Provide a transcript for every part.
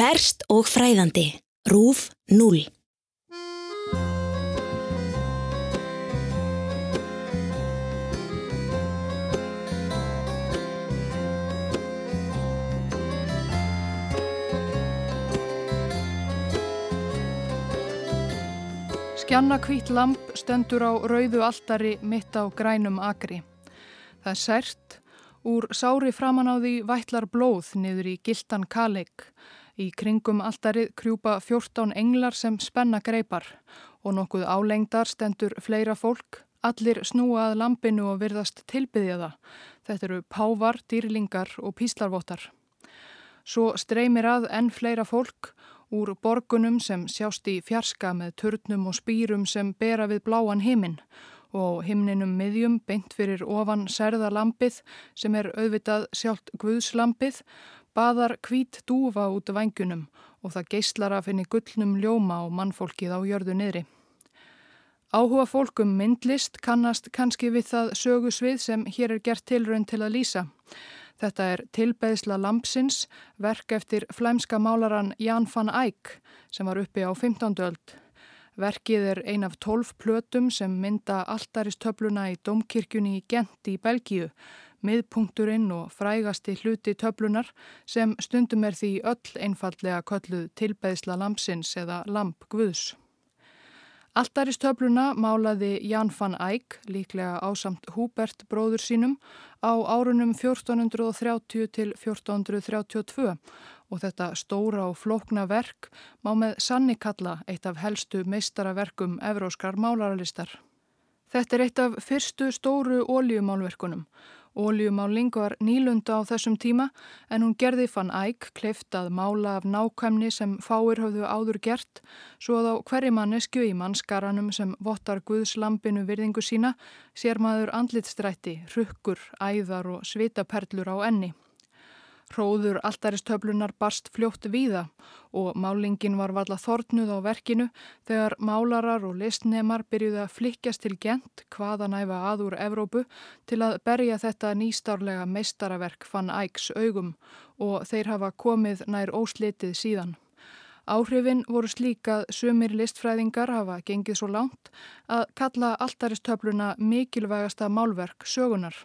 Ferst og fræðandi. Rúf 0. Skjanna hvít lamp stendur á rauðu altari mitt á grænum agri. Það er sært, úr sári framann á því vætlar blóð niður í gildan kaleik. Í kringum altarið krjúpa 14 englar sem spenna greipar og nokkuð álengdar stendur fleira fólk. Allir snúa að lampinu og virðast tilbyðja það. Þetta eru pávar, dýrlingar og píslarvottar. Svo streymir að enn fleira fólk úr borgunum sem sjást í fjarska með turnum og spýrum sem bera við bláan himinn og himninum miðjum beint fyrir ofan særðalampið sem er auðvitað sjálft Guðslampið baðar hvít dúfa út vangunum og það geyslar að finni gullnum ljóma og mannfólkið á jörðu niðri. Áhuga fólkum myndlist kannast kannski við það sögusvið sem hér er gert tilraun til að lýsa. Þetta er tilbeðsla Lampsins, verk eftir flæmska málaran Jan van Eyck sem var uppi á 15. öld. Verkið er ein af tólf plötum sem mynda alltaristöfluna í Domkirkjunni í Gent í Belgíu, miðpunkturinn og frægasti hluti töflunar sem stundum er því öll einfallega kölluð tilbeðsla Lampsins eða Lamp Guðs. Alltaristöfluna málaði Jan van Eyck, líklega ásamt Húbert bróður sínum, á árunum 1430 til 1432 og þetta stóra og flókna verk má með sanni kalla eitt af helstu meistaraverkum evróskar málaralistar. Þetta er eitt af fyrstu stóru óljumálverkunum Óljumáling var nýlunda á þessum tíma en hún gerði fann æg kleift að mála af nákvæmni sem fáir höfðu áður gert svo að á hverju mannesku í mannskaranum sem vottar Guðslampinu virðingu sína sér maður andlitstrætti, rukkur, æðar og svitaperlur á enni. Hróður alltaristöflunar barst fljótt víða og málingin var valla þortnuð á verkinu þegar málarar og listnemar byrjuði að flikjast til gent hvaða næfa aður Evrópu til að berja þetta nýstárlega meistaraverk fann ægs augum og þeir hafa komið nær óslitið síðan. Áhrifin voru slíkað sumir listfræðingar hafa gengið svo langt að kalla alltaristöfluna mikilvægasta málverk sögunar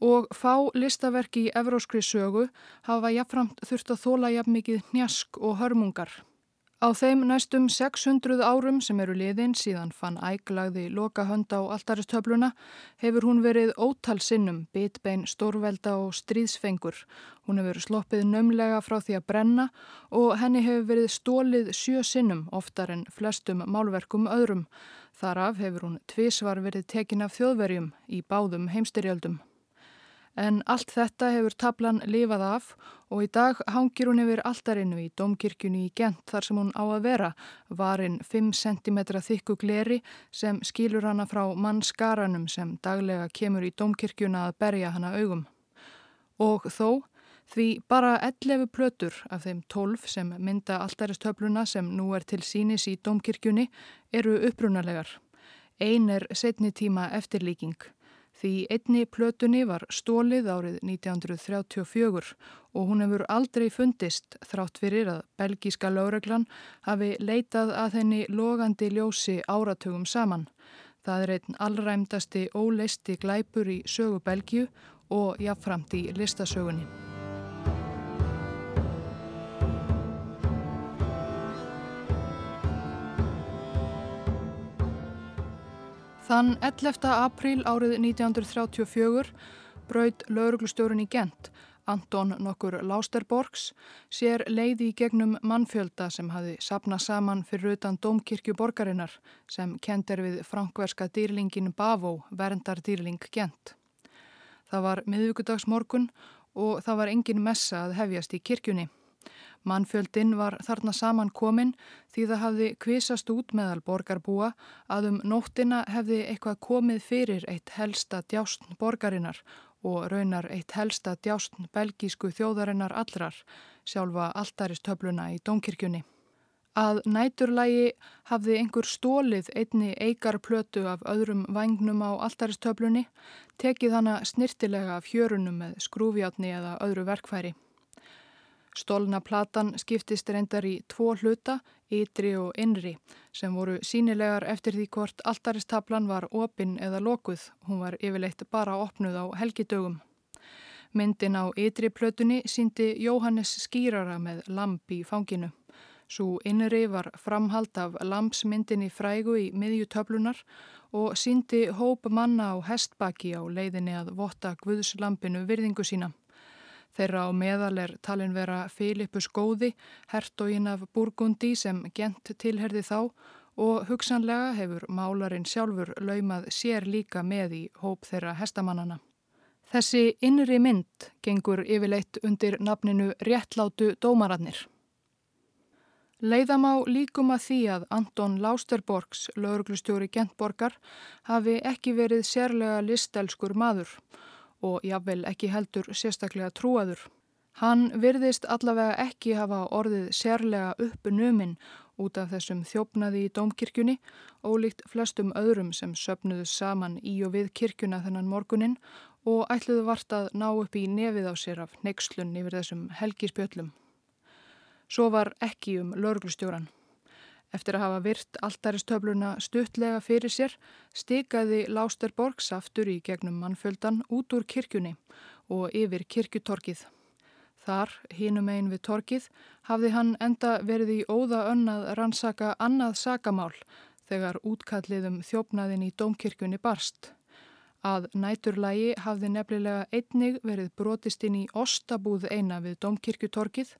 og fá listaverki í evróskri sögu hafa jafnframt þurft að þóla jafn mikið hnjask og hörmungar. Á þeim næstum 600 árum sem eru liðin síðan fann æglagði loka hönd á alltaristöfluna hefur hún verið ótal sinnum, bitbein, stórvelda og stríðsfengur. Hún hefur sloppið nömlega frá því að brenna og henni hefur verið stólið sjö sinnum oftar en flestum málverkum öðrum. Þaraf hefur hún tvísvar verið tekin af þjóðverjum í báðum heimstyrjöldum. En allt þetta hefur tablan lifað af og í dag hangir hún yfir alltarinu í domkirkjunni í Gent þar sem hún á að vera, varinn 5 cm þykku gleri sem skilur hana frá mannskaranum sem daglega kemur í domkirkjuna að berja hana augum. Og þó, því bara 11 plötur af þeim 12 sem mynda alltaristöfluna sem nú er til sínis í domkirkjunni eru upprunalegar. Ein er setni tíma eftirlíking. Því einni plötunni var stólið árið 1934 og hún hefur aldrei fundist þrátt fyrir að belgíska láreglan hafi leitað að henni logandi ljósi áratugum saman. Það er einn allræmdasti óleisti glæpur í sögu Belgíu og jáfnframt í listasögunni. Þann 11. apríl árið 1934 braud lauruglustjórun í Gent, Anton nokkur Lausterborgs, sér leiði í gegnum mannfjölda sem hafi sapnað saman fyrir utan Dómkirkju borgarinnar sem kent er við frankverska dýrlingin Bavó, verndardýrling Gent. Það var miðugudagsmorgun og það var engin messa að hefjast í kirkjunni. Mannfjöldin var þarna saman komin því það hafði kvisast út meðal borgarbúa að um nóttina hefði eitthvað komið fyrir eitt helsta djástn borgarinnar og raunar eitt helsta djástn belgísku þjóðarinnar allrar, sjálfa alltaristöfluna í Dónkirkjunni. Að næturlægi hafði einhver stólið einni eikar plötu af öðrum vagnum á alltaristöflunni, tekið hana snirtilega af hjörunum með skrúfjátni eða öðru verkfæri. Stólna platan skiptist reyndar í tvo hluta, ytri og innri, sem voru sínilegar eftir því hvort alltaristablan var opinn eða lokuð. Hún var yfirleitt bara opnuð á helgidögum. Myndin á ytri plötunni síndi Jóhannes skýrara með lamp í fanginu. Svo innri var framhald af lampsmyndinni frægu í miðjutöflunar og síndi hóp manna á hestbaki á leiðinni að votta Guðslampinu virðingu sína. Þeirra á meðal er talin vera Filipus Góði, hertogin af Burgundi sem gent tilherði þá og hugsanlega hefur málarinn sjálfur laumað sér líka með í hóp þeirra hestamannana. Þessi innri mynd gengur yfirleitt undir nafninu Réttlátu dómarannir. Leiðam á líkum að því að Anton Lausterborgs, lauruglustjóri Gentborgar, hafi ekki verið sérlega listelskur maður og jáfnvel ekki heldur sérstaklega trúaður. Hann virðist allavega ekki hafa orðið sérlega uppnuminn út af þessum þjófnaði í dómkirkjunni, ólíkt flestum öðrum sem söpnuðu saman í og við kirkjuna þennan morgunin og ætluðu vart að ná upp í nefið á sér af neykslun yfir þessum helgispjöllum. Svo var ekki um lörglustjóran. Eftir að hafa virt alltaristöfluna stuttlega fyrir sér stikaði Lásterborgs aftur í gegnum mannfjöldan út úr kirkjunni og yfir kirkjutorkið. Þar, hínum einn við torkið, hafði hann enda verið í óða önnað rannsaka annað sakamál þegar útkalliðum þjófnaðin í domkirkjunni barst. Að næturlægi hafði nefnilega einnig verið brotist inn í ostabúð eina við domkirkjutorkið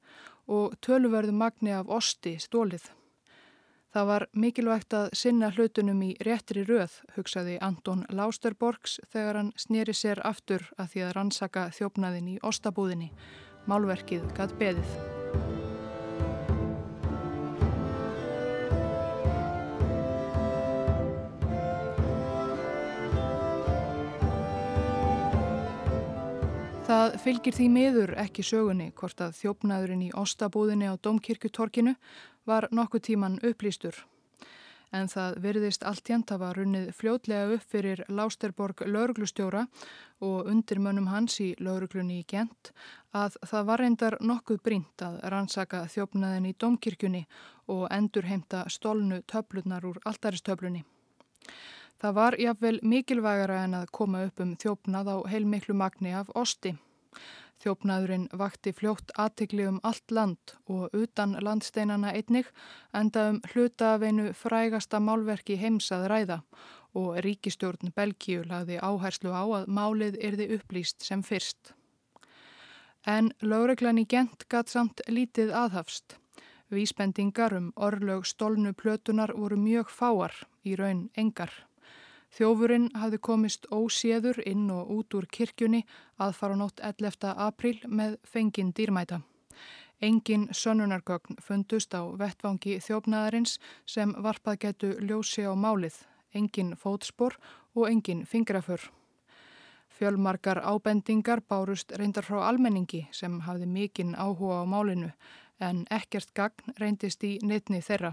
og töluverðu magni af osti stólið. Það var mikilvægt að sinna hlutunum í réttri röð, hugsaði Anton Lausterborgs þegar hann snýri sér aftur að því að rannsaka þjófnaðin í ostabúðinni. Málverkið gatt beðið. Það fylgir því miður ekki sögunni hvort að þjófnaðurinn í ostabúðinni á Dómkirkutorkinu var nokkuð tíman upplýstur. En það virðist allt jænt að var runnið fljótlega upp fyrir Lásterborg lauruglustjóra og undirmönnum hans í lauruglunni í Gent að það var reyndar nokkuð brínt að rannsaka þjófnaðin í domkirkjunni og endur heimta stolnu töflunar úr alltaristöflunni. Það var jáfnvel mikilvægara en að koma upp um þjófnað á heilmiklu magni af osti. Þjófnaðurinn vakti fljótt aðtikli um allt land og utan landsteinana einnig enda um hluta af einu frægasta málverki heimsað ræða og ríkistjórn Belgíu lagði áherslu á að málið yrði upplýst sem fyrst. En lögreglan í Gent gatt samt lítið aðhafst. Vísbendingar um orðlög stolnu plötunar voru mjög fáar, í raun engar. Þjófurinn hafði komist óséður inn og út úr kirkjunni að fara nótt 11. april með fengin dýrmæta. Engin sönnunargögn fundust á vettvangi þjófnaðarins sem varpað getu ljósi á málið, engin fótspor og engin fingraför. Fjölmarkar ábendingar bárust reyndar frá almenningi sem hafði mikinn áhuga á málinu en ekkert gagn reyndist í neittni þeirra.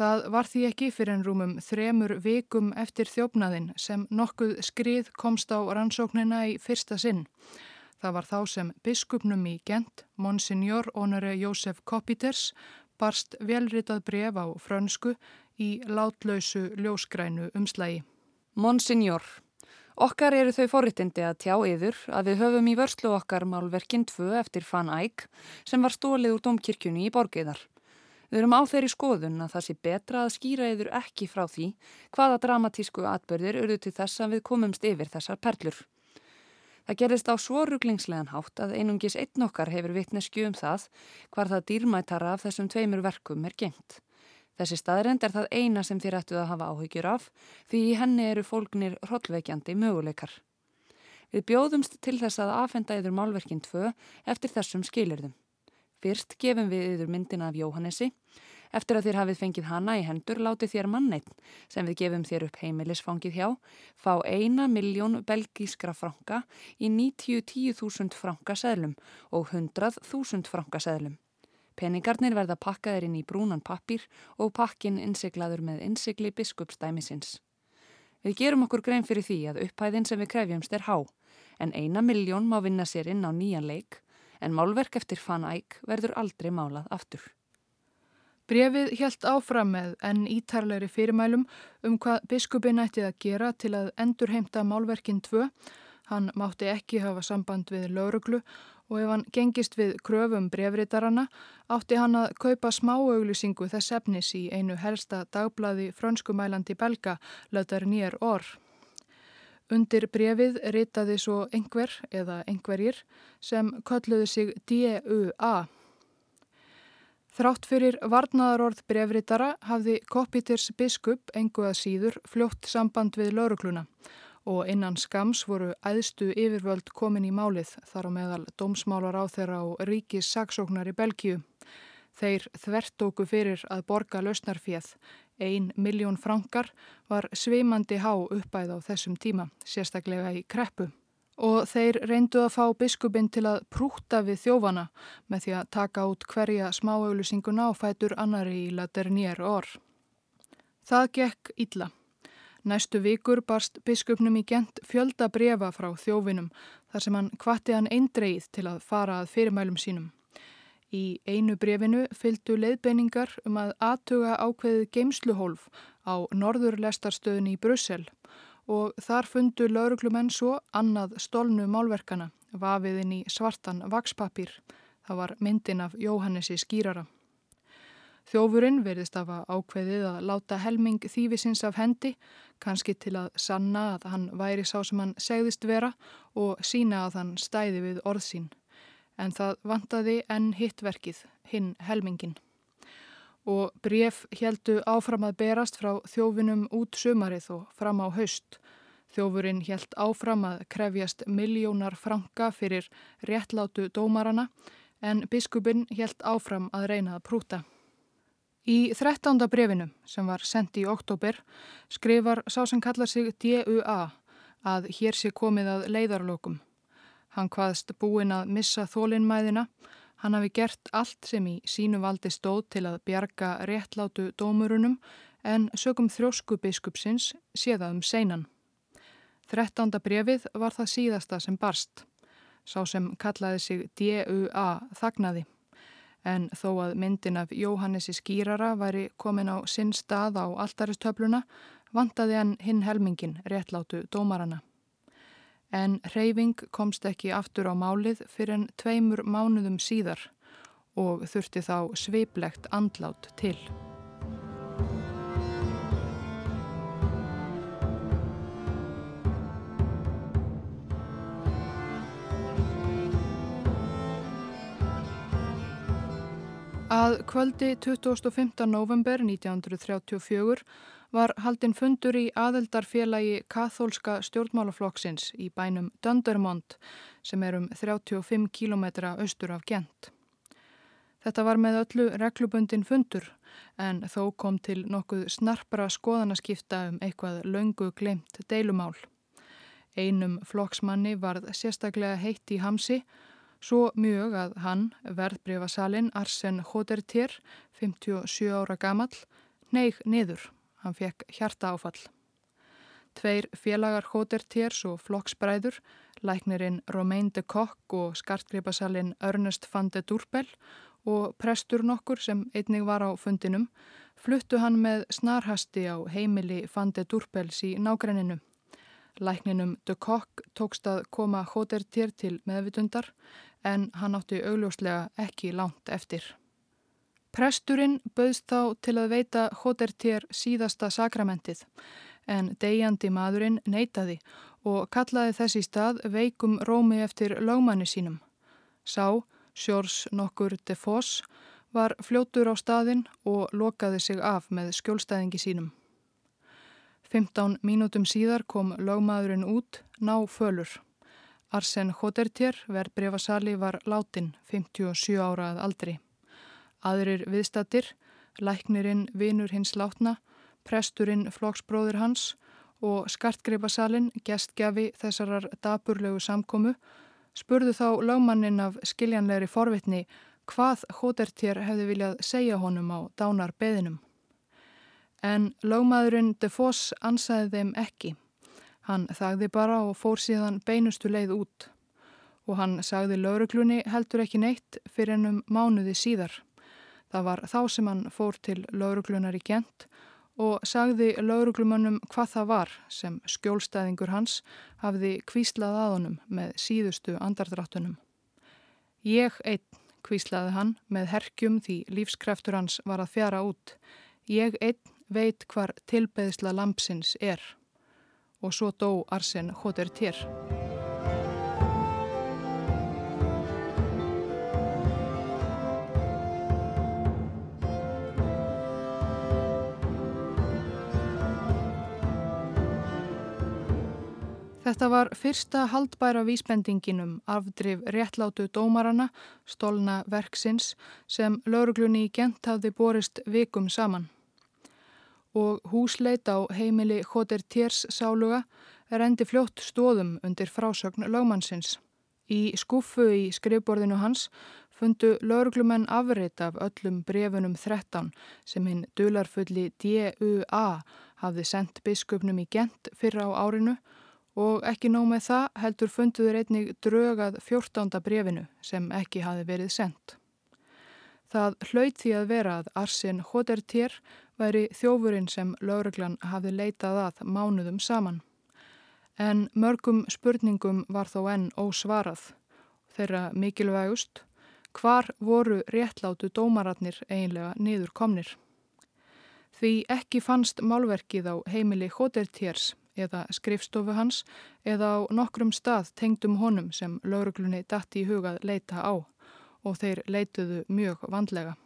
Það var því ekki fyrir en rúmum þremur vikum eftir þjófnaðin sem nokkuð skrið komst á rannsóknina í fyrsta sinn. Það var þá sem biskupnum í Gent, Monsignor Honore Jósef Kopiters, barst velritað bref á frönsku í látlausu ljósgrænu umslægi. Monsignor, okkar eru þau forritindi að tjá yfir að við höfum í vörslu okkar málverkinn 2 eftir Fan Eyck sem var stólið úr domkirkjunni í Borgiðar. Við erum á þeirri skoðun að það sé betra að skýra yfir ekki frá því hvaða dramatísku atbyrðir urðu til þess að við komumst yfir þessar perlur. Það gerist á svo ruglingslegan hátt að einungis einn okkar hefur vitnesku um það hvar það dýrmætara af þessum tveimur verkum er gengt. Þessi staðrend er það eina sem þér ættu að hafa áhyggjur af því í henni eru fólknir hrollveikjandi möguleikar. Við bjóðumst til þess að afhenda yfir málverkinn tvö eftir þessum skilirðum. Fyrst gefum við yfir myndina af Jóhannesi. Eftir að þér hafið fengið hana í hendur látið þér manneitt sem við gefum þér upp heimilisfangið hjá fá eina miljón belgískra franka í 90-10.000 franka seðlum og 100.000 franka seðlum. Peningarnir verða pakkaðir inn í brúnan pappir og pakkin innsiglaður með innsigli biskupstæmisins. Við gerum okkur grein fyrir því að upphæðin sem við krefjumst er há en eina miljón má vinna sér inn á nýjan leik en málverk eftir Van Eyck verður aldrei málað aftur. Brefið helt áfram með enn ítarleiri fyrirmælum um hvað biskupin ættið að gera til að endurheimta málverkin 2. Hann mátti ekki hafa samband við lauruglu og ef hann gengist við kröfum brefritarana átti hann að kaupa smáauglusingu þess efnis í einu helsta dagblaði frönskumælandi belga, löðar nýjar orr. Undir brefið ritaði svo einhver eða einhverjir sem kölluði sig D.U.A. Þrátt fyrir varnaðarorð brefritara hafði Kopiters biskup engu að síður fljótt samband við laurugluna og innan skams voru æðstu yfirvöld komin í málið þar á meðal dómsmálar á þeirra og ríkis saksóknar í Belgíu. Þeir þvertóku fyrir að borga lausnarfjöð. Ein miljón frankar var sveimandi há uppæð á þessum tíma, sérstaklega í kreppu. Og þeir reyndu að fá biskupin til að prúta við þjófana með því að taka út hverja smáauðlusinguna og fætur annari í laternier orð. Það gekk illa. Næstu vikur barst biskupnum í gent fjölda brefa frá þjófinum þar sem hann kvatti hann eindreið til að fara að fyrirmælum sínum. Í einu brefinu fylgdu leiðbeiningar um að aðtuga ákveðið geimsluhólf á norðurlestarstöðunni í Brussel og þar fundu lauruglumenn svo annað stolnu málverkana vafiðin í svartan vakspapír. Það var myndin af Jóhannesi skýrara. Þjófurinn verðist af að ákveðið að láta helming þývisins af hendi, kannski til að sanna að hann væri sá sem hann segðist vera og sína að hann stæði við orðsín. En það vantaði enn hittverkið, hinn helmingin. Og bref heldu áfram að berast frá þjófinum út sumarið og fram á haust. Þjófurinn held áfram að krefjast miljónar franka fyrir réttlátu dómarana en biskupin held áfram að reyna að prúta. Í þrettánda brefinu sem var sendt í oktober skrifar sá sem kallar sig D.U.A. að hér sé komið að leiðarlokum. Hann hvaðst búin að missa þólinnmæðina, hann hafi gert allt sem í sínu valdi stóð til að bjarga réttlátu dómurunum en sögum þrósku biskupsins séða um seinan. Þrettánda brefið var það síðasta sem barst. Sá sem kallaði sig D.U.A. þagnaði en þó að myndin af Jóhannesi skýrara væri komin á sinn stað á alltaristöfluna vantaði hann hinn helmingin réttlátu dómarana. En reyfing komst ekki aftur á málið fyrir en tveimur mánuðum síðar og þurfti þá sveiplegt andlát til. Að kvöldi 25. november 1934 var haldinn fundur í aðeldarfélagi kathólska stjórnmálaflokksins í bænum Döndermond sem er um 35 km austur af Gent. Þetta var með öllu reglubundin fundur en þó kom til nokkuð snarpra skoðanaskipta um eitthvað löngu glemt deilumál. Einum flokksmanni varð sérstaklega heitt í hamsi Svo mjög að hann, verðbrefasalinn Arsen Hodertir, 57 ára gamall, neig niður. Hann fekk hjarta áfall. Tveir félagar Hodertirs og flokksbræður, læknirinn Romain de Kock og skartgreipasalinn Ernest van de Durbel og prestur nokkur sem einnig var á fundinum, fluttu hann með snarhasti á heimili van de Durbels í nágrenninu. Lækninum de Kock tókst að koma Hodertir til meðvitundar en hann átti augljóslega ekki langt eftir. Presturinn bauðst þá til að veita Hodertier síðasta sakramentið en degjandi maðurinn neytaði og kallaði þessi stað veikum rómi eftir lögmanni sínum. Sá, Sjórs nokkur de Foss, var fljótur á staðinn og lokaði sig af með skjólstæðingi sínum. 15 mínútum síðar kom lögmaðurinn út ná fölur. Arsen Hodertier, verbreyfasali, var látin 57 árað aldri. Aðrir viðstattir, læknirinn vinur hins látna, presturinn flokksbróður hans og skartgreifasalinn, gestgjafi þessarar daburlegu samkomu, spurðu þá lögmannin af skiljanlegri forvitni hvað Hodertier hefði viljað segja honum á dánar beðinum. En lögmaðurinn De Foss ansaði þeim ekki. Hann þagði bara og fór síðan beinustu leið út og hann sagði lauruglunni heldur ekki neitt fyrir ennum mánuði síðar. Það var þá sem hann fór til lauruglunar í Gent og sagði lauruglumannum hvað það var sem skjólstæðingur hans hafði kvíslað að honum með síðustu andardráttunum. Ég einn, kvíslaði hann með herkjum því lífskreftur hans var að fjara út. Ég einn veit hvar tilbeðsla lampsins er. Og svo dó Arsen Hotertier. Þetta var fyrsta haldbæra vísbendinginum afdrif réttlátu dómarana, stolna verksins, sem lauruglunni í gent hafði borist vikum saman. Og húsleit á heimili Hoter Tiers sáluga er endi fljótt stóðum undir frásögn lögmannsins. Í skuffu í skrifborðinu hans fundu lauruglumenn afreitt af öllum brefunum 13 sem hinn dularfulli D.U.A. hafði sendt biskupnum í gent fyrra á árinu og ekki nóg með það heldur funduður einnig drögað 14. brefinu sem ekki hafi verið sendt. Það hlaut því að vera að Arsin Hodertier væri þjófurinn sem lauruglan hafi leitað að mánuðum saman. En mörgum spurningum var þó enn ósvarað. Þeirra mikilvægust, hvar voru réttlátu dómaratnir eiginlega niður komnir? Því ekki fannst málverkið á heimili Hodertiers eða skrifstofu hans eða á nokkrum stað tengdum honum sem lauruglunni dætti í hugað leita á og þeir leituðu mjög vandlega.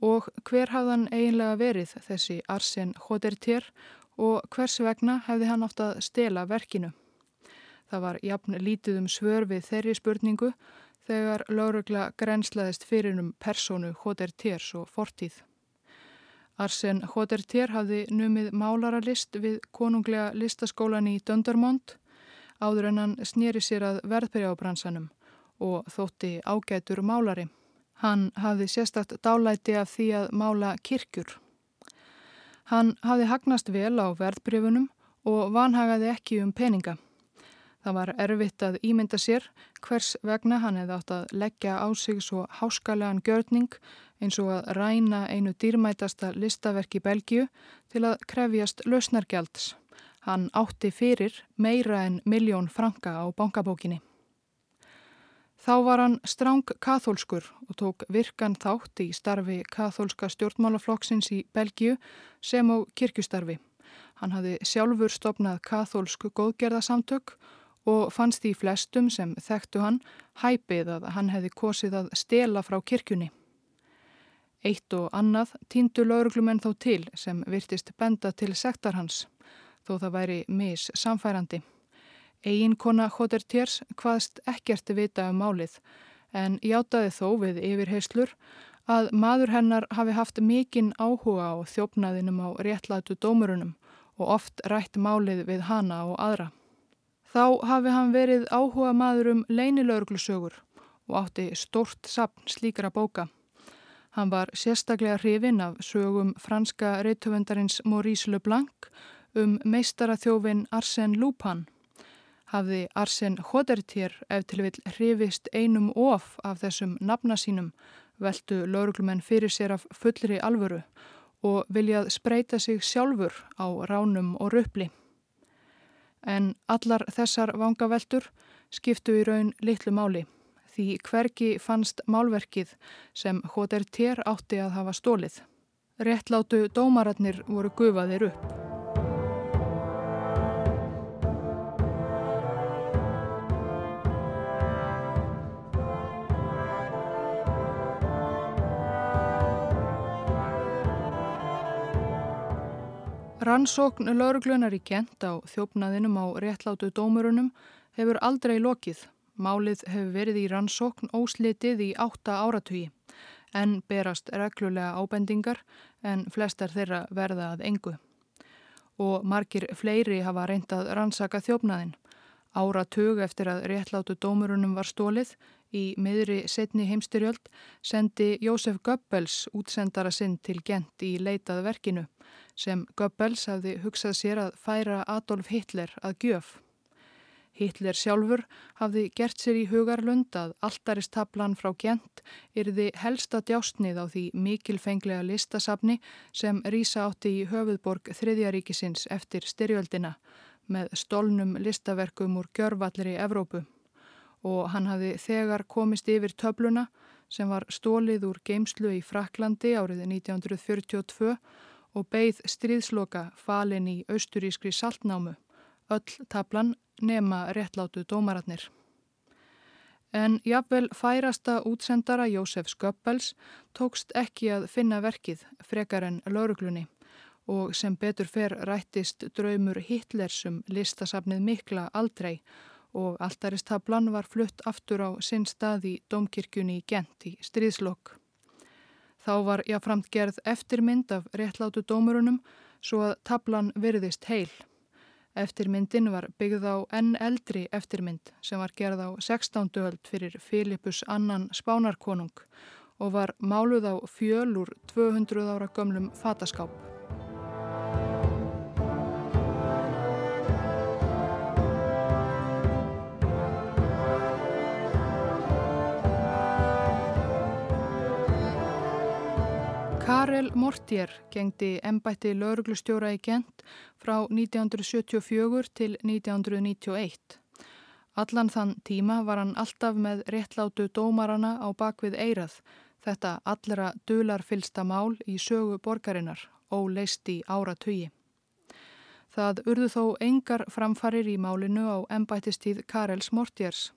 Og hver hafðan eiginlega verið þessi Arsen Hodertier og hvers vegna hefði hann átt að stela verkinu? Það var jafn lítið um svör við þeirri spurningu þegar laurugla grenslaðist fyrir um personu Hodertiers og fortíð. Arsen Hodertier hafði numið málaralist við konunglega listaskólan í Döndarmond áður en hann snýri sér að verðbyrjábransanum og þótti ágætur málari. Hann hafði sérstakt dálæti af því að mála kirkjur. Hann hafði hagnast vel á verðbyrjunum og vanhagaði ekki um peninga. Það var erfitt að ímynda sér hvers vegna hann hefði átt að leggja á sig svo háskalegan gjörning eins og að ræna einu dýrmætasta listaverk í Belgiu til að krefjast lausnargjalds. Hann átti fyrir meira en miljón franka á bankabókinni. Þá var hann stráng kathólskur og tók virkan þátt í starfi kathólska stjórnmálaflokksins í Belgiu sem á kirkustarfi. Hann hafði sjálfur stopnað kathólsku góðgerðasamtök og fannst í flestum sem þekktu hann hæpið að hann hefði kosið að stela frá kirkjunni. Eitt og annað týndu lauruglumenn þó til sem virtist benda til sektar hans, þó það væri mis samfærandi. Egin kona Hodertiers hvaðst ekkert vita um málið, en játaði þó við yfirheyslur að maður hennar hafi haft mikinn áhuga á þjófnaðinum á réttlætu dómurunum og oft rætt málið við hana og aðra. Þá hafi hann verið áhuga maður um leinilauruglusögur og átti stort sapn slíkra bóka. Hann var sérstaklega hrifin af sögum franska reytöfundarins Maurice Leblanc um meistaraþjófin Arsène Lupin. Hafði Arsène Hodertier ef til vil hrifist einum of af þessum nafna sínum veldu lauruglumenn fyrir sér af fullri alvöru og viljað spreita sig sjálfur á ránum og röpli. En allar þessar vangaveltur skiptu í raun litlu máli því hverki fannst málverkið sem Hodertier átti að hafa stólið. Réttlátu dómaratnir voru gufaðir upp. Rannsókn lauruglunar í kent á þjófnaðinum á réttlátu dómurunum hefur aldrei lokið Málið hefur verið í rannsókn óslitið í átta áratugi en berast reglulega ábendingar en flestar þeirra verða að engu. Og margir fleiri hafa reyndað rannsaka þjófnaðin. Áratug eftir að réttlátu dómurunum var stólið í miðri setni heimstyrjöld sendi Jósef Goebbels útsendara sinn til Gent í leitað verkinu sem Goebbels hafði hugsað sér að færa Adolf Hitler að gjöf. Hitler sjálfur hafði gert sér í hugarlund að alltaristablan frá Gent yrði helsta djásnið á því mikilfenglega listasafni sem rýsa átti í höfuðborg Þriðjaríkisins eftir styrjöldina með stolnum listaverkum úr gjörvallir í Evrópu og hann hafði þegar komist yfir töfluna sem var stólið úr geimslu í Fraklandi árið 1942 og beigð stríðsloka falin í austurískri saltnámu, öll tablan nema réttlátu dómaratnir. En jafnvel færasta útsendara Jósef Sköppels tókst ekki að finna verkið frekar en lauruglunni og sem betur fer rættist draumur Hitlersum listasafnið mikla aldrei og alltaristablan var flutt aftur á sinn stað í domkirkjunni í Gent í stríðslokk. Þá var jáframt gerð eftirmynd af réttlátu dómurunum svo að tablan virðist heil. Eftirmyndin var byggð á enn eldri eftirmynd sem var gerð á 16. öld fyrir Filipus annan spánarkonung og var máluð á fjölur 200 ára gömlum fataskáp. Karel Mortier gengdi ennbætti lauruglustjóra í Gent frá 1974 til 1991. Allan þann tíma var hann alltaf með réttlátu dómarana á bakvið eirað, þetta allra dularfylsta mál í sögu borgarinnar, óleist í áratögi. Það urðu þó engar framfarir í málinu á ennbættistíð Karels Mortiers,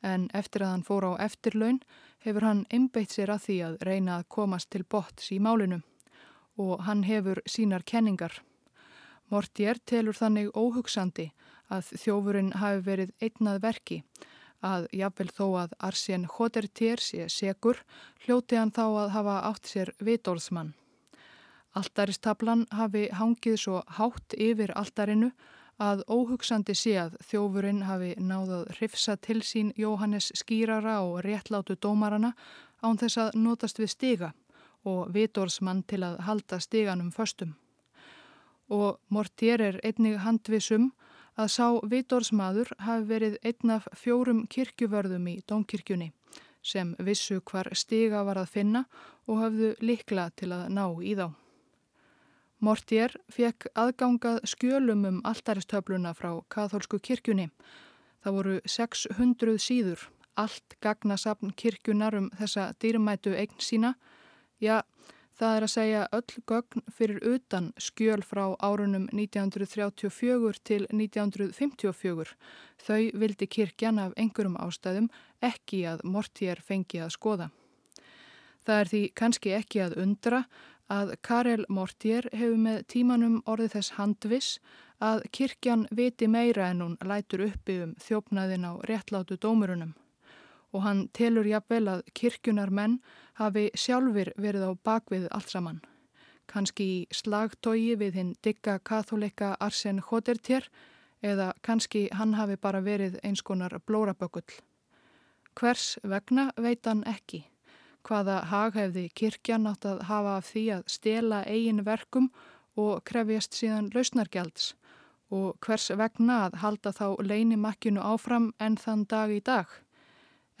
en eftir að hann fór á eftirlaun hefur hann einbeitt sér að því að reyna að komast til botts í málinu og hann hefur sínar kenningar. Mortier telur þannig óhugsandi að þjófurinn hafi verið einnað verki að jafnvel þó að Arsén Hodertier sé segur hljóti hann þá að hafa átt sér vitórðsmann. Alltaristablan hafi hangið svo hátt yfir alltarinu að óhugsandi sé að þjófurinn hafi náðað hrifsa til sín Jóhannes skýrara og réttlátu dómarana án þess að notast við stiga og vitórsmann til að halda stiganum föstum. Og Mortier er einnig handvisum að sá vitórsmaður hafi verið einn af fjórum kirkjuvörðum í Dómkirkjunni sem vissu hvar stiga var að finna og hafðu likla til að ná í þá. Mortier fekk aðgangað skjölum um alltaristöfluna frá katholsku kirkjunni. Það voru 600 síður, allt gagnasapn kirkjunar um þessa dýrmætu eign sína. Já, það er að segja öll gögn fyrir utan skjöl frá árunum 1934 til 1954. Þau vildi kirkjan af einhverjum ástæðum ekki að Mortier fengi að skoða. Það er því kannski ekki að undra að Karel Mortier hefur með tímanum orðið þess handvis að kirkjan viti meira en hún lætur uppi um þjófnaðin á réttlátu dómurunum og hann telur jafnvel að kirkjunar menn hafi sjálfur verið á bakvið allt saman. Kanski í slagtói við hinn digga katholeika Arsen Hodertier eða kannski hann hafi bara verið eins konar blórabökull. Hvers vegna veit hann ekki hvaða haghefði kirkjan átt að hafa af því að stela eigin verkum og krefjast síðan lausnargjalds og hvers vegna að halda þá leinimakkinu áfram enn þann dag í dag.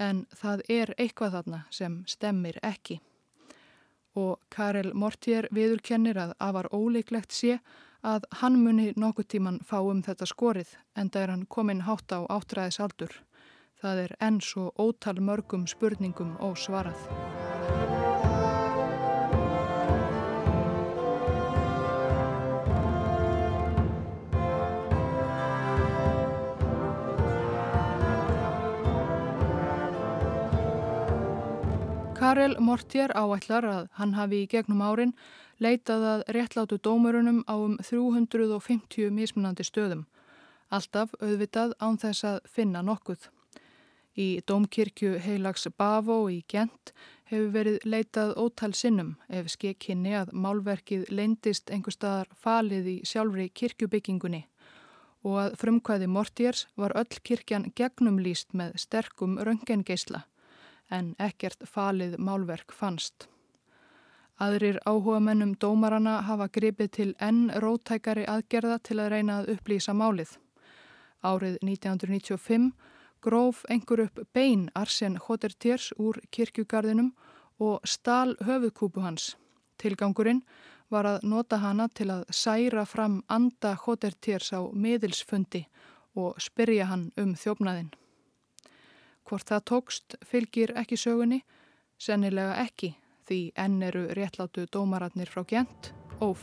En það er eitthvað þarna sem stemmir ekki. Og Karel Mortier viðurkennir að afar ólíklegt sé að hann muni nokkuð tíman fá um þetta skorið en það er hann komin hátt á áttræðisaldur. Það er enn svo ótal mörgum spurningum ósvarað. Karel Mortier áætlar að hann hafi í gegnum árin leitað að réttlátu dómurunum á um 350 mismunandi stöðum. Alltaf auðvitað án þess að finna nokkuð. Í Dómkirkju heilags Bavó í Gent hefur verið leitað ótal sinnum ef skekkinni að málverkið leindist einhver staðar falið í sjálfri kirkjubyggingunni og að frumkvæði Mortiers var öll kirkjan gegnumlýst með sterkum röngengeisla en ekkert falið málverk fannst. Aðrir áhuga mennum dómarana hafa gripið til enn rótækari aðgerða til að reyna að upplýsa málið. Árið 1995 gróf einhver upp bein Arsen Hotertiers úr kirkjugarðinum og stál höfuðkúpu hans. Tilgangurinn var að nota hana til að særa fram anda Hotertiers á miðilsfundi og spyrja hann um þjófnaðinn. Hvort það tókst fylgir ekki sögunni, sennilega ekki því enn eru réttlátu dómaratnir frá Gent og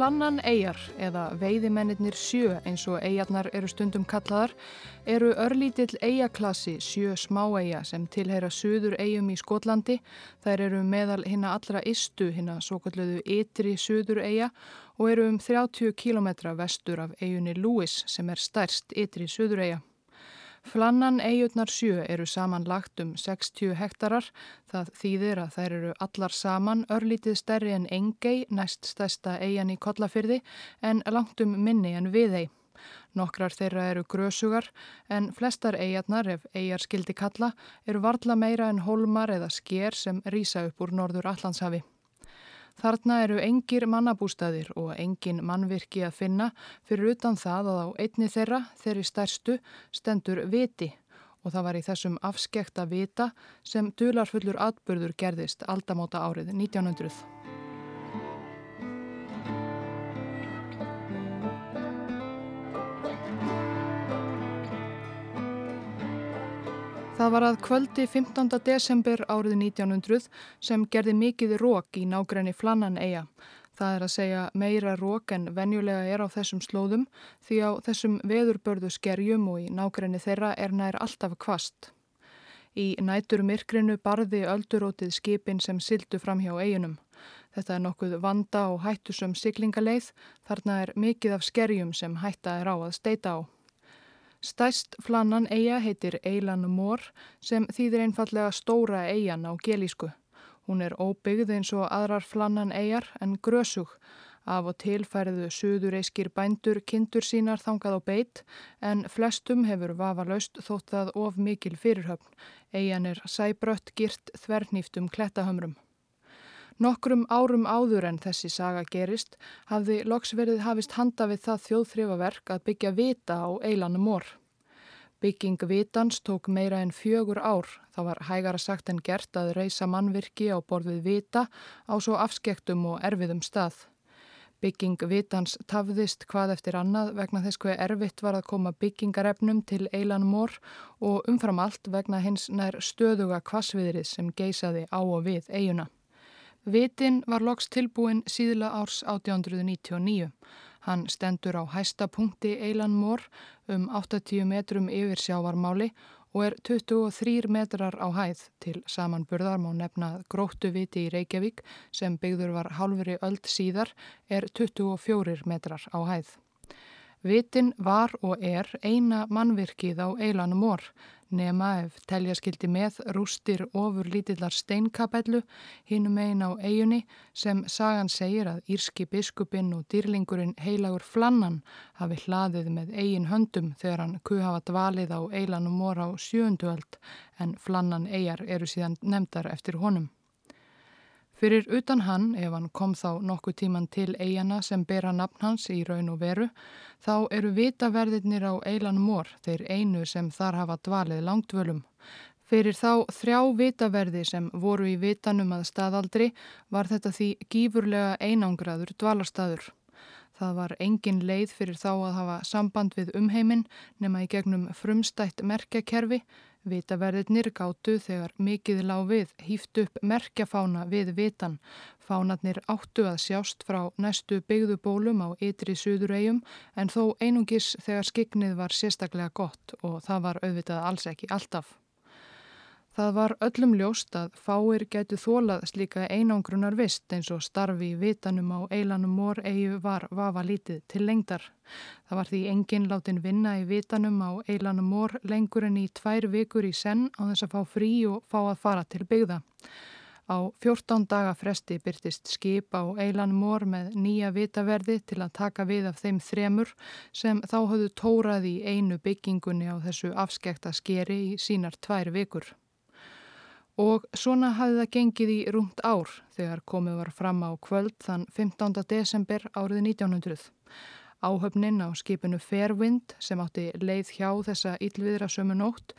Flannan eigjar eða veiðimennir sjö eins og eigjarnar eru stundum kallaðar eru örlítill eigjaklassi sjö smáeigja sem tilheyra söður eigum í Skotlandi. Þær eru meðal hinna allra istu hinna svo kalluðu ytri söður eigja og eru um 30 km vestur af eigunni Lewis sem er stærst ytri söður eigja. Flannan eigutnar sjö eru saman lagt um 60 hektarar. Það þýðir að þær eru allar saman örlítið stærri en Engei, næst stærsta eigan í Kollafyrði, en langt um minni en Viðei. Nokkrar þeirra eru grösugar en flestar eigarnar, ef eigar skildi kalla, eru varla meira en holmar eða sker sem rýsa upp úr norður Allandshafi. Þarna eru engir mannabústaðir og engin mannvirki að finna fyrir utan það að á einni þeirra, þeirri stærstu, stendur viti og það var í þessum afskekta vita sem dularfullur atbyrður gerðist aldamóta árið 1900. Það var að kvöldi 15. desember árið 1900 sem gerði mikið rók í nágræni Flannan eiga. Það er að segja meira rók en venjulega er á þessum slóðum því á þessum veðurbörðu skerjum og í nágræni þeirra er nær alltaf kvast. Í nætur myrkrinu barði öldurótið skipin sem sildu fram hjá eiginum. Þetta er nokkuð vanda og hættusum siglingaleið, þarna er mikið af skerjum sem hætta er á að steita á. Stæst flannan eiga heitir Eilan Mór sem þýðir einfallega stóra eigan á gelísku. Hún er óbyggð eins og aðrar flannan eigar en grösug. Af og til færðu suðureiskir bændur kindur sínar þangað á beitt en flestum hefur vafalaust þótt það of mikil fyrirhöfn. Eigan er sæbrött girt þvernýftum klettahömrum. Nokkrum árum áður en þessi saga gerist hafði loksverðið hafist handa við það þjóðþrifaverk að byggja vita á eilanum mór. Bygging vitans tók meira en fjögur ár. Það var hægara sagt en gert að reysa mannvirki á borðið vita á svo afskektum og erfiðum stað. Bygging vitans tafðist hvað eftir annað vegna þess hver erfitt var að koma byggingarefnum til eilan mór og umfram allt vegna hins nær stöðuga kvassviðrið sem geysaði á og við eiguna. Vitin var loks tilbúin síðla árs 1899. Hann stendur á hæsta punkti Eilan Mór um 80 metrum yfir sjávarmáli og er 23 metrar á hæð til samanburðar má nefna gróttu viti í Reykjavík sem byggður var halvri öld síðar er 24 metrar á hæð. Vitin var og er eina mannvirkið á Eilanum Mór nema ef telja skildi með rústir ofur lítillar steinkapellu hinum einn á eigunni sem sagan segir að Írski biskupinn og dýrlingurinn heilagur Flannan hafi hlaðið með eigin höndum þegar hann kuhafa dvalið á eilanum mor á sjöunduöld en Flannan eigar eru síðan nefndar eftir honum. Fyrir utan hann, ef hann kom þá nokkuð tíman til eigana sem bera nafn hans í raun og veru, þá eru vitaverðirnir á eilan mór, þeir einu sem þar hafa dvalið langtvölum. Fyrir þá þrjá vitaverði sem voru í vitanum að staðaldri var þetta því gífurlega einangraður dvalarstaður. Það var engin leið fyrir þá að hafa samband við umheiminn nema í gegnum frumstætt merkjakerfi Vitaverðirnir gáttu þegar mikið lág við hýft upp merkjafána við vitan. Fánarnir áttu að sjást frá næstu byggðubólum á ytri suðuregjum en þó einungis þegar skiknið var sérstaklega gott og það var auðvitað alls ekki alltaf. Það var öllum ljóst að fáir gætu þólað slíka einangrunar vist eins og starfi í vitanum á eilanum mór eigu var vafa lítið til lengdar. Það var því enginn látin vinna í vitanum á eilanum mór lengur en í tvær vikur í senn á þess að fá frí og fá að fara til byggða. Á 14 daga fresti byrtist skip á eilanum mór með nýja vitaverði til að taka við af þeim þremur sem þá höfðu tórað í einu byggingunni á þessu afskekta skeri í sínar tvær vikur. Og svona hafði það gengið í rúmt ár þegar komið var fram á kvöld þann 15. desember árið 1900. Áhöfnin á skipinu Fairwind sem átti leið hjá þessa yllviðra sömu nótt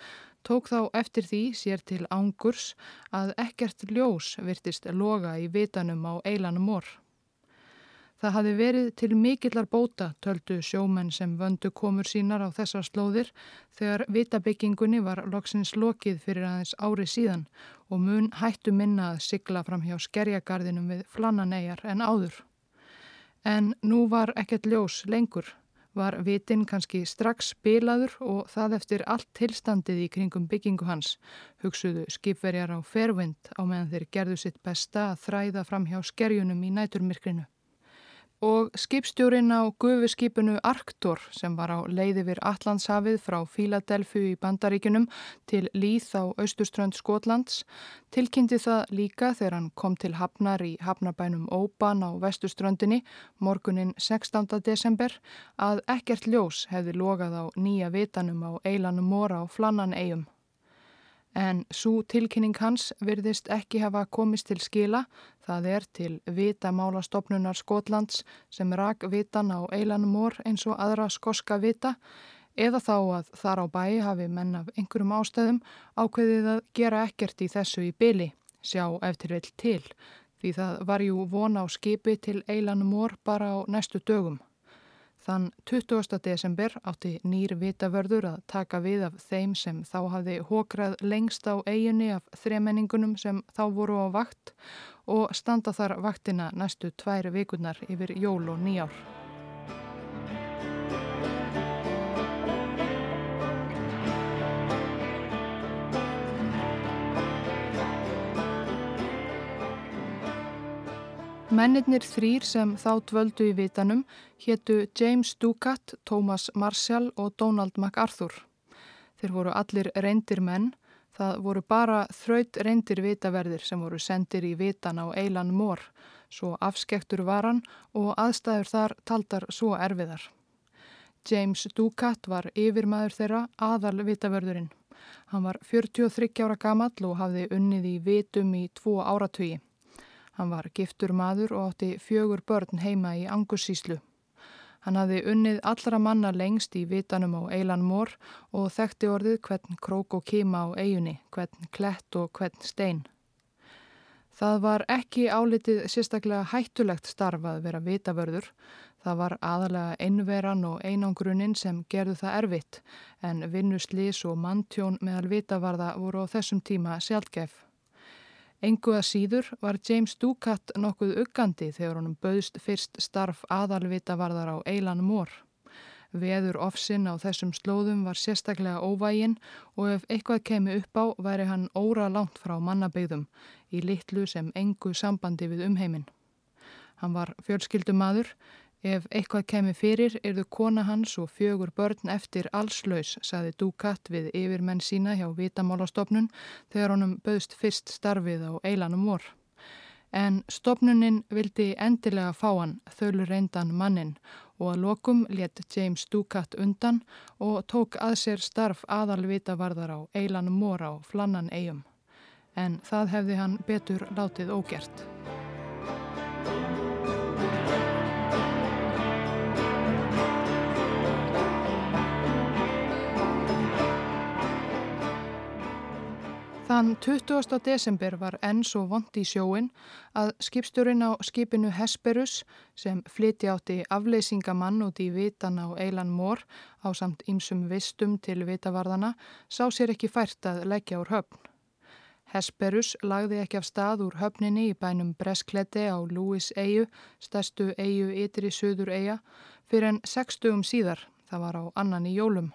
tók þá eftir því sér til ángurs að ekkert ljós virtist loga í vitanum á eilanum orð. Það hafi verið til mikillar bóta, töldu sjómenn sem vöndu komur sínar á þessar slóðir þegar vitabyggingunni var loksins lokið fyrir aðeins ári síðan og mun hættu minna að sigla fram hjá skerjagarðinum við flannanegar en áður. En nú var ekkert ljós lengur. Var vitin kannski strax spilaður og það eftir allt tilstandið í kringum byggingu hans. Hugsuðu skipverjar á fervind á meðan þeir gerðu sitt besta að þræða fram hjá skerjunum í næturmirkrinu og skipstjórin á gufuskipinu Arktor sem var á leiði vir Allandshafið frá Fíladelfu í Bandaríkunum til Líð á austurströnd Skotlands tilkynnti það líka þegar hann kom til Hafnar í Hafnabænum Óban á vestuströndinni morgunin 16. desember að ekkert ljós hefði logað á nýja vitanum á Eilanum Móra á Flannan eigum. En svo tilkynning hans virðist ekki hafa komist til skila, það er til vitamálastofnunar Skotlands sem rak vitan á eilanumor eins og aðra skoska vita, eða þá að þar á bæ hafi menn af einhverjum ástæðum ákveðið að gera ekkert í þessu í byli, sjá eftir vel til, því það var jú von á skipi til eilanumor bara á næstu dögum. Þann 20. desember átti nýr vitavörður að taka við af þeim sem þá hafði hókrað lengst á eiginni af þremenningunum sem þá voru á vakt og standa þar vaktina næstu tvær vikurnar yfir jól og nýjár. Mennirnir þrýr sem þá dvöldu í vitanum héttu James Ducat, Thomas Marshall og Donald MacArthur. Þeir voru allir reyndir menn, það voru bara þraut reyndir vitaverðir sem voru sendir í vitan á Eilan Mór, svo afskektur varan og aðstæður þar taldar svo erfiðar. James Ducat var yfirmaður þeirra aðal vitaverðurinn. Hann var 43 ára gamall og hafði unnið í vitum í tvo áratögi. Hann var giftur maður og átti fjögur börn heima í Angussíslu. Hann hafði unnið allra manna lengst í vitanum á Eilan Mór og þekkti orðið hvern krók og kima á eigunni, hvern klett og hvern stein. Það var ekki álitið sérstaklega hættulegt starf að vera vitavörður. Það var aðalega einveran og einangrunin sem gerðu það erfitt en vinnuslís og manntjón meðal vitavarða voru á þessum tíma sjálfgef. Engu að síður var James Ducat nokkuð uggandi þegar honum bauðst fyrst starf aðalvita varðar á Eilan Mór. Veður ofsinn á þessum slóðum var sérstaklega óvægin og ef eitthvað kemi upp á væri hann óra langt frá mannabegðum í litlu sem engu sambandi við umheiminn. Hann var fjölskyldumadur Ef eitthvað kemi fyrir erðu kona hans og fjögur börn eftir allslaus, saði Dukat við yfirmenn sína hjá Vitamálastofnun þegar honum bauðst fyrst starfið á eilanum vor. En stopnuninn vildi endilega fá hann þölu reyndan mannin og að lokum let James Dukat undan og tók að sér starf aðalvitavarðar á eilanum vor á flannan eigum. En það hefði hann betur látið ógert. Þann 20. desember var enn svo vond í sjóin að skipsturinn á skipinu Hesperus sem flyti átti afleysingamann út í vitan á Eilan Mór á samt ýmsum vistum til vitavarðana sá sér ekki fært að leggja úr höfn. Hesperus lagði ekki af stað úr höfninni í bænum Breskletti á Lúis eigu, stærstu eigu ytri söður eiga, fyrir enn 60 síðar, það var á annan í jólum.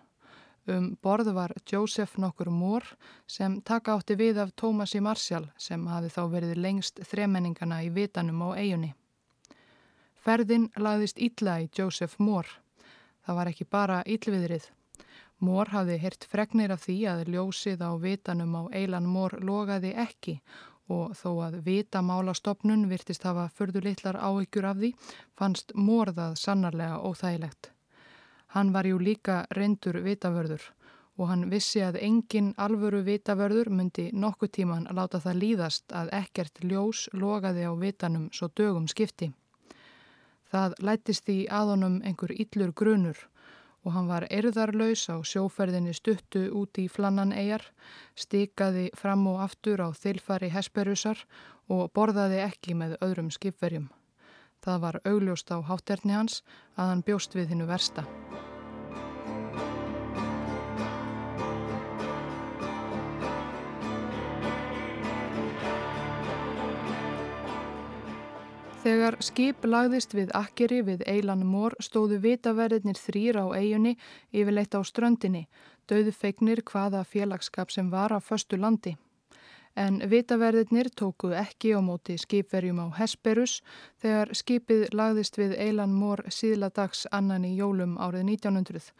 Um borð var Joseph nokkur Mór sem taka átti við af Tómasi Marshall sem hafi þá verið lengst þremenningana í vitanum á eigunni. Ferðin lagðist ítla í Joseph Mór. Það var ekki bara íllviðrið. Mór hafði hirt fregnir af því að ljósið á vitanum á eilan Mór logaði ekki og þó að vitamálastofnun virtist hafa förðulitlar áhyggjur af því fannst Mór það sannarlega óþægilegt. Hann var jú líka reyndur vitavörður og hann vissi að engin alvöru vitavörður myndi nokkuð tíman láta það líðast að ekkert ljós logaði á vitanum svo dögum skipti. Það lættist í aðonum einhver yllur grunur og hann var erðarlaus á sjóferðinni stuttu út í flannan eigar, stikaði fram og aftur á þilfari hesperusar og borðaði ekki með öðrum skipverjum. Það var augljóst á hátterni hans að hann bjóst við hinnu versta. Þegar skip lagðist við akkeri við Eilan Mór stóðu vitaverðinir þrýr á eigunni yfirleitt á ströndinni, döðu feignir hvaða félagskap sem var á förstu landi. En vitaverðinir tóku ekki á móti skipverjum á Hesperus þegar skipið lagðist við Eilan Mór síðla dags annan í jólum árið 1900.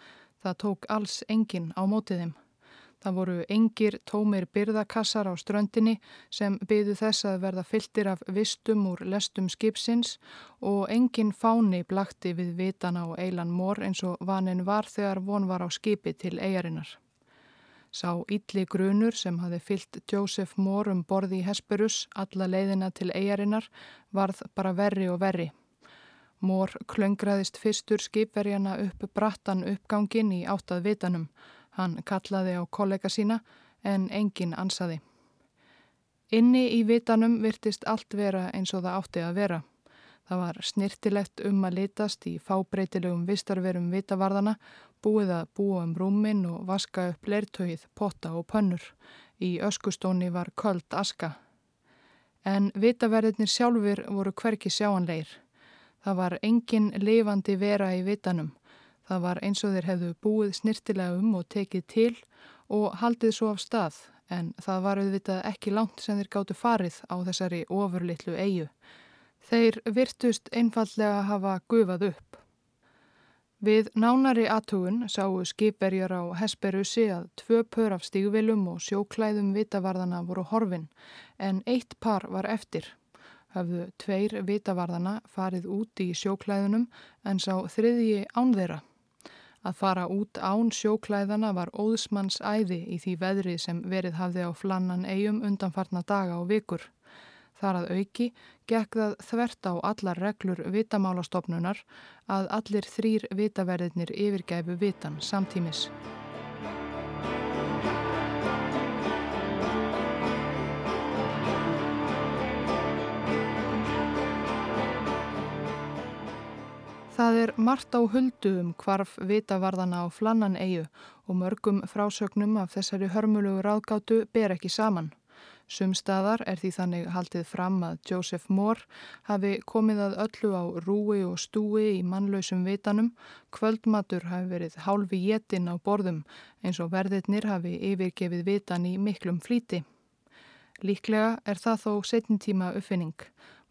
Það tók alls engin á mótið þeim. Það voru engir tómir byrðakassar á ströndinni sem byðu þess að verða fylltir af vistum úr lestum skipsins og engin fáni blakti við vitan á Eilan Mór eins og vanin var þegar von var á skipi til eigarinnar. Sá ylli grunur sem hafi fyllt Joseph Mór um borði í Hesperus alla leiðina til eigarinnar varð bara verri og verri. Mór klöngraðist fyrstur skipverjana upp brattan uppgangin í áttað vitanum. Hann kallaði á kollega sína en enginn ansaði. Inni í vitanum virtist allt vera eins og það átti að vera. Það var snirtilegt um að litast í fábreytilegum vistarverum vitavarðana, búið að búa um rúmin og vaska upp leirtögið, potta og pönnur. Í öskustóni var köld aska. En vitaverðinir sjálfur voru hverki sjáanleir. Það var engin lifandi vera í vitanum. Það var eins og þeir hefðu búið snirtilega um og tekið til og haldið svo af stað en það var auðvitað ekki langt sem þeir gáttu farið á þessari ofurlittlu eigu. Þeir virtust einfallega hafa gufað upp. Við nánari aðtugun sáu skipverjar á Hesperussi að tvö pör af stígvilum og sjóklæðum vitavarðana voru horfin en eitt par var eftir. Hafðu tveir vitavarðana farið út í sjóklæðunum en sá þriðji ánþeira. Að fara út án sjóklæðana var óðsmanns æði í því veðri sem verið hafði á flannan eigum undanfarna daga og vikur. Þar að auki gekk það þvert á allar reglur vitamálastofnunar að allir þrýr vitaverðinir yfirgæfu vitan samtímis. Það er margt á huldu um hvarf vitavarðana á flannan eigu og mörgum frásögnum af þessari hörmulugu ráðgátu ber ekki saman. Sumstaðar er því þannig haldið fram að Joseph Moore hafi komið að öllu á rúi og stúi í mannlausum vitanum, kvöldmatur hafi verið hálfi jétin á borðum eins og verðirnir hafi yfirgefið vitan í miklum flíti. Líklega er það þó setnintíma uppfinning.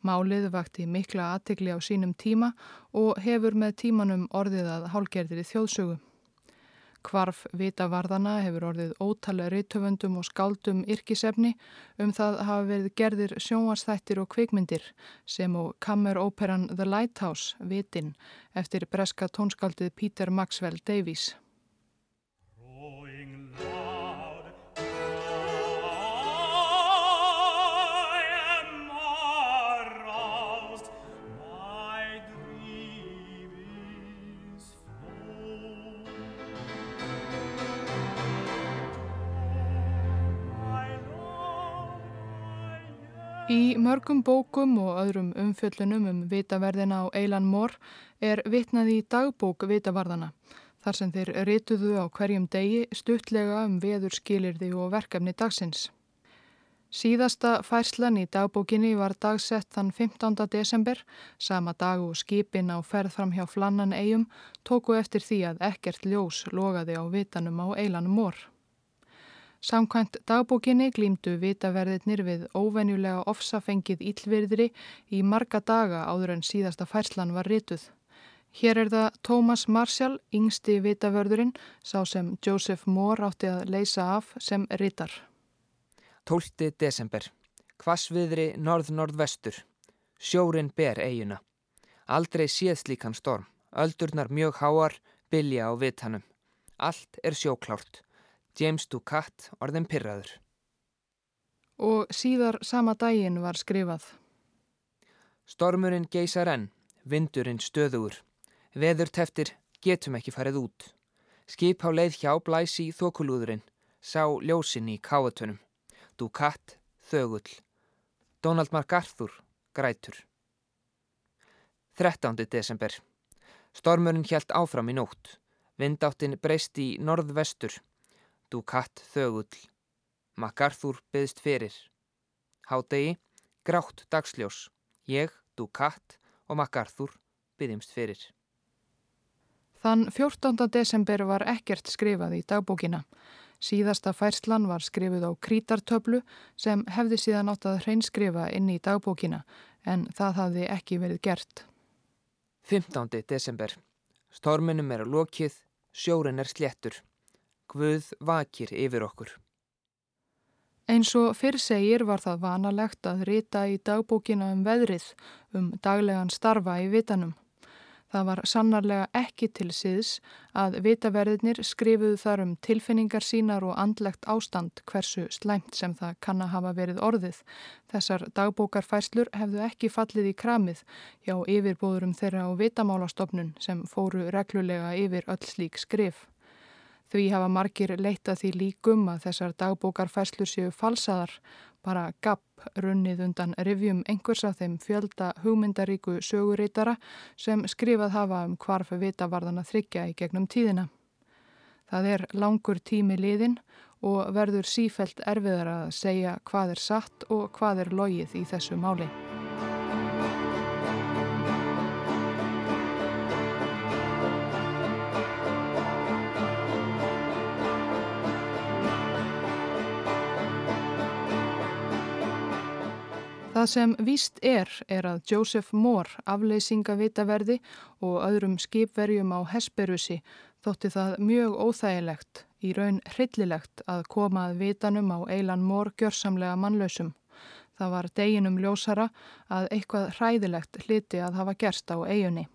Málið vakti mikla aðtegli á sínum tíma og hefur með tímanum orðið að hálgerðir í þjóðsögu. Kvarf vitavarðana hefur orðið ótalega reytöfundum og skáldum yrkisefni um það hafa verið gerðir sjónvarsþættir og kvikmyndir sem og kammeróperan The Lighthouse, Vitin, eftir breska tónskaldið Peter Maxwell Davies. Í mörgum bókum og öðrum umfjöllunum um vitaverðina á Eilan Mór er vitnað í dagbók vitavarðana þar sem þeir rituðu á hverjum degi stuttlega um veður skilirði og verkefni dagsins. Síðasta færslan í dagbókinni var dagsett þann 15. desember, sama dag og skipin á ferð fram hjá flannan eigum tóku eftir því að ekkert ljós logaði á vitanum á Eilan Mór. Samkvæmt dagbókinni glýmdu vitaverðirnir við óvenjulega ofsafengið íllvirðri í marga daga áður en síðasta færslan var rituð. Hér er það Thomas Marshall, yngsti vitavörðurinn, sá sem Joseph Moore átti að leysa af sem ritar. 12. desember. Hvasviðri norð-norðvestur. Sjórin ber eiguna. Aldrei séð slíkan storm. Öldurnar mjög háar, bilja á vitanum. Allt er sjóklárt. James Ducat orðin pyrraður. Og síðar sama daginn var skrifað. Stormurinn geysar enn, vindurinn stöðugur. Veður teftir, getum ekki farið út. Skip á leið hjá blæsi í þokulúðurinn, sá ljósinn í káatunum. Ducat, þögull. Donald MacArthur, grætur. 13. desember. Stormurinn hjælt áfram í nótt. Vindáttin breyst í norðvestur. Ducat þögull. MacArthur byðst fyrir. Hádegi, grátt dagsljós. Ég, Ducat og MacArthur byggjumst fyrir. Þann 14. desember var ekkert skrifað í dagbókina. Síðasta færslan var skrifuð á krítartöflu sem hefði síðan átt að hreinskrifa inn í dagbókina en það hafði ekki verið gert. 15. desember. Storminum er lokið, sjórin er sléttur. Guð vakir yfir okkur. Eins og fyrr segir var það vanalegt að rita í dagbókina um veðrið, um daglegan starfa í vitanum. Það var sannarlega ekki til síðs að vitaverðinir skrifuðu þar um tilfinningar sínar og andlegt ástand hversu slæmt sem það kann að hafa verið orðið. Þessar dagbókarfæslur hefðu ekki fallið í kramið hjá yfirbóðurum þeirra á vitamálastofnun sem fóru reglulega yfir öll slík skrif. Því hafa margir leitað því líkum að þessar dagbókarfæslur séu falsaðar, bara gapp runnið undan rivjum einhvers af þeim fjölda hugmyndaríku sögurítara sem skrifað hafa um hvarf vitavarðana þryggja í gegnum tíðina. Það er langur tími liðin og verður sífelt erfiðar að segja hvað er satt og hvað er logið í þessu máli. Það sem víst er, er að Joseph Moore, afleysingavitaverði og öðrum skipverjum á Hesperusi þótti það mjög óþægilegt, í raun hryllilegt að koma að vitanum á Eilan Moore gjörsamlega mannlausum. Það var deginum ljósara að eitthvað hræðilegt hliti að hafa gerst á eigunni.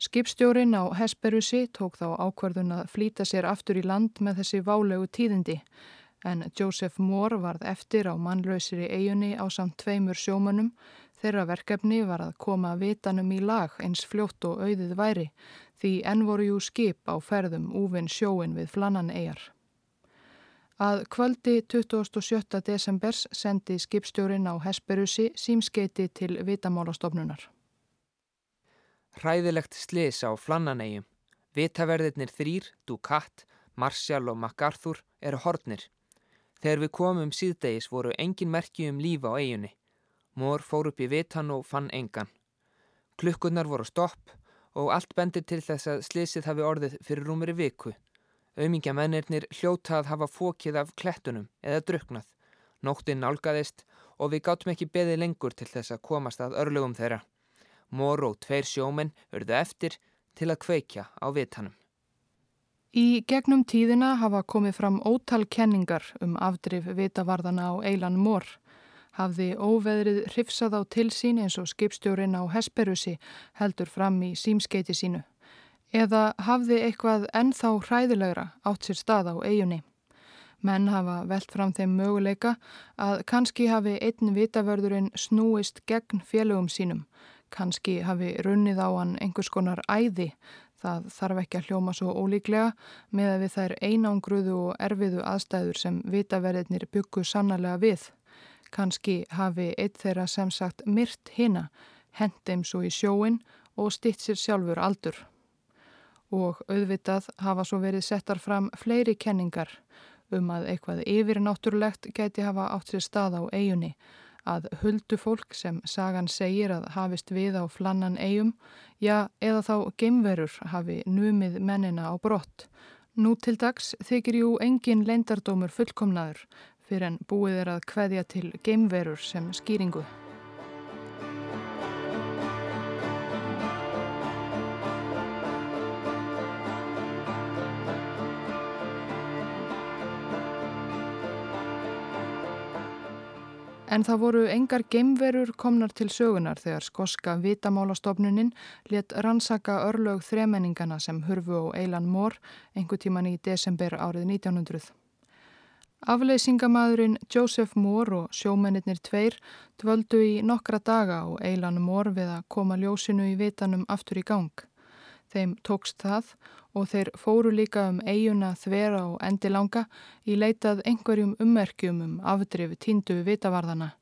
Skipstjórin á Hesperusi tók þá ákverðun að flýta sér aftur í land með þessi válegu tíðindi en Joseph Moore varð eftir á mannlausir í eigunni á samt tveimur sjómanum. Þeirra verkefni var að koma vitanum í lag eins fljótt og auðið væri því enn voru jú skip á ferðum úvinn sjóin við flannan eigar. Að kvöldi 27. desembers sendi skipstjórin á Hesperusi símskeiti til vitamálastofnunar. Hræðilegt slis á flannanegjum. Vitaverðirnir þrýr, Ducat, Marshall og MacArthur eru hornir. Þegar við komum síðdegis voru engin merki um lífa á eiginni. Mór fór upp í vitan og fann engan. Klukkurnar voru stopp og allt bendir til þess að slísið hafi orðið fyrir rúmeri viku. Aumingja mennirnir hljóta að hafa fókið af klettunum eða druknað. Nóttinn nálgæðist og við gáttum ekki beðið lengur til þess að komast að örlugum þeirra. Mór og tveir sjómenn örðu eftir til að kveikja á vitanum. Í gegnum tíðina hafa komið fram ótal kenningar um afdrif vitavarðana á Eilan Mór. Hafði óveðrið hrifsað á tilsýn eins og skipstjórin á Hesperusi heldur fram í símskeiti sínu. Eða hafði eitthvað ennþá hræðilegra átt sér stað á eigunni. Menn hafa velt fram þeim möguleika að kannski hafi einn vitavörðurinn snúist gegn félögum sínum. Kannski hafi runnið á hann einhvers konar æði Það þarf ekki að hljóma svo ólíklega með að við þær einangruðu og erfiðu aðstæður sem vitaverðinir byggu sannarlega við. Kanski hafi eitt þeirra sem sagt myrt hina, hendim svo í sjóin og stitt sér sjálfur aldur. Og auðvitað hafa svo verið settar fram fleiri kenningar um að eitthvað yfirnáttúrulegt geti hafa átt sér stað á eigunni að huldu fólk sem sagan segir að hafist við á flannan eigum, já eða þá geimverur hafi numið mennina á brott. Nú til dags þykir jú engin leindardómur fullkomnaður fyrir en búið er að kveðja til geimverur sem skýringu. En það voru engar geimverur komnar til sögunar þegar skoska vitamálastofnuninn let rannsaka örlög þremenningana sem hurfu á Eilan Mór einhver tíman í desember árið 1900. Afleysingamadurinn Joseph Moore og sjómennir tveir dvöldu í nokkra daga og Eilan Mór við að koma ljósinu í vitanum aftur í gang. Þeim tókst það og þeir fóru líka um eiguna þvera og endilanga í leitað einhverjum ummerkjum um afdrif tíndu vitavarðana.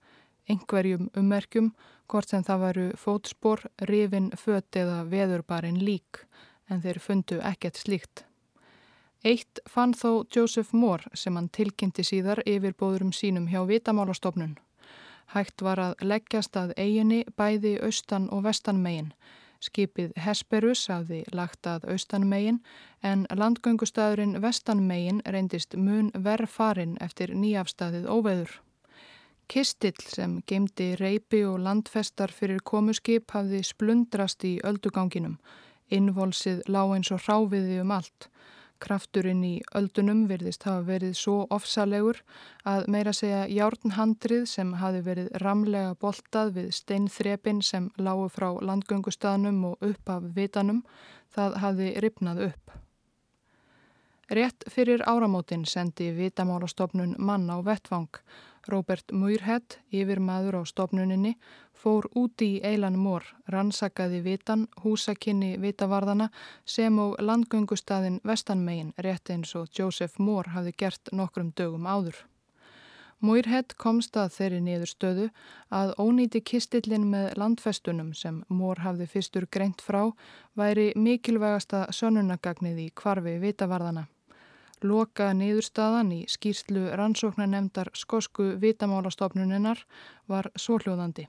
Einhverjum ummerkjum, hvort sem það varu fótspor, rifin, fött eða veðurbarinn lík, en þeir fundu ekkert slíkt. Eitt fann þó Joseph Moore sem hann tilkynnti síðar yfir bóðurum sínum hjá vitamálastofnun. Hægt var að leggjast að eiginni bæði austan og vestan megin. Skipið Hesperus hafði lagt að austan megin en landgöngustæðurinn vestan megin reyndist mun verð farin eftir nýjafstæðið óveður. Kistill sem gemdi reypi og landfestar fyrir komuskip hafði splundrast í ölduganginum. Innvolsið lág eins og ráfiði um allt. Krafturinn í öldunum virðist hafa verið svo ofsalegur að meira segja járnhandrið sem hafi verið ramlega boltað við steinþrepin sem lágu frá landgöngustaðnum og upp af vitanum, það hafi ripnað upp. Rétt fyrir áramótin sendi vitamálastofnun mann á vettvang. Robert Muirhead, yfir maður á stofnuninni, fór úti í Eilan Mór, rannsakaði vitan, húsakinni vitavarðana sem og landgöngustadin vestanmegin rétt eins og Joseph Moore hafði gert nokkrum dögum áður. Muirhead komst að þeirri niður stöðu að ónýti kistillin með landfestunum sem Moore hafði fyrstur greint frá væri mikilvægasta sönunagagnið í kvarfi vitavarðana. Loka niðurstaðan í skýrslu rannsóknanemdar skosku vitamálastofnuninnar var svohljóðandi.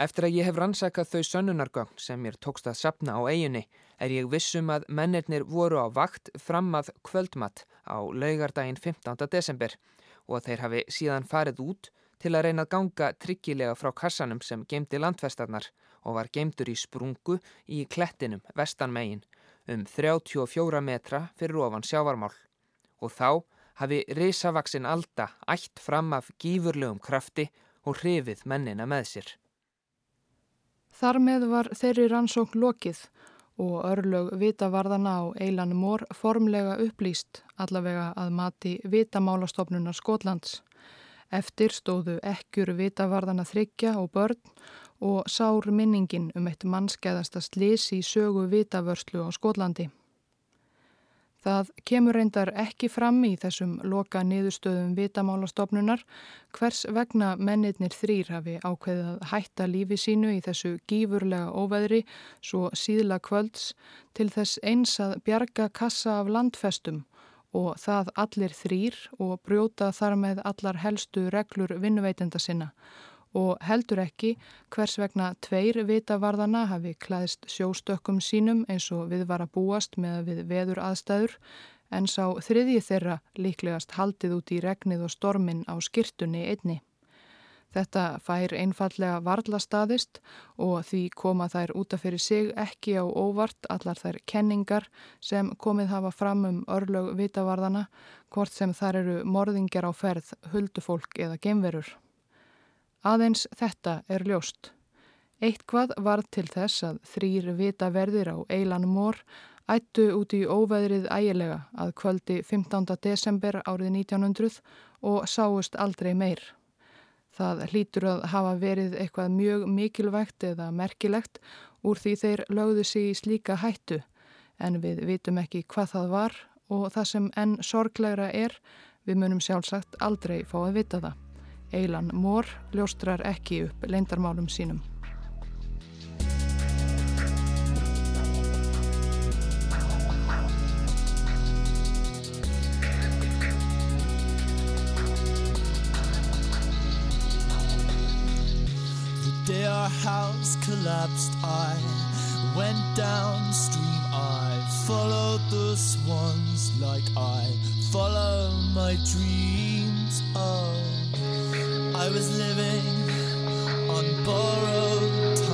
Eftir að ég hef rannsakað þau sönnunargögn sem mér tókst að sapna á eiginni er ég vissum að mennirnir voru á vakt fram að kvöldmatt á laugardaginn 15. desember og að þeir hafi síðan farið út til að reyna að ganga tryggilega frá kassanum sem geimdi landfestarnar og var geimdur í sprungu í klettinum vestanmegin um 34 metra fyrir ofan sjávarmál og þá hafi risavaksinn alda ætt fram af gífurlegum krafti og hrifið mennina með sér. Þar með var þeirri rannsókn lokið og örlög vitavarðana á Eilan Mór formlega upplýst allavega að mati vitamálastofnunar Skotlands. Eftir stóðu ekkjur vitavarðana þryggja og börn og sár minningin um eitt mannskæðasta slis í sögu vitavörslu á Skotlandi. Það kemur reyndar ekki fram í þessum loka niðurstöðum vitamálastofnunar hvers vegna mennirnir þrýr hafi ákveðið að hætta lífi sínu í þessu gífurlega óveðri svo síðla kvölds til þess eins að bjarga kassa af landfestum og það allir þrýr og brjóta þar með allar helstu reglur vinnuveitenda sinna og heldur ekki hvers vegna tveir vitavarðana hafi klæðist sjóstökkum sínum eins og við var að búast með við veður aðstæður en sá þriðji þeirra líklegast haldið út í regnið og stormin á skirtunni einni. Þetta fær einfallega varla staðist og því koma þær útaf fyrir sig ekki á óvart allar þær kenningar sem komið hafa fram um örlög vitavarðana hvort sem þar eru morðingjar á ferð, huldufólk eða gemverur. Aðeins þetta er ljóst. Eitthvað var til þess að þrýr vita verðir á Eilan Mór ættu út í óveðrið ægilega að kvöldi 15. desember árið 1900 og sáust aldrei meir. Það hlýtur að hafa verið eitthvað mjög mikilvægt eða merkilegt úr því þeir lögðu sig í slíka hættu en við vitum ekki hvað það var og það sem enn sorglegra er, við munum sjálfsagt aldrei fá að vita það. Eilan Mór ljóstrar ekki upp leindarmálum sínum. The day our house collapsed I went downstream. I followed the swans like I follow my dreams. Of I was living on borrowed time.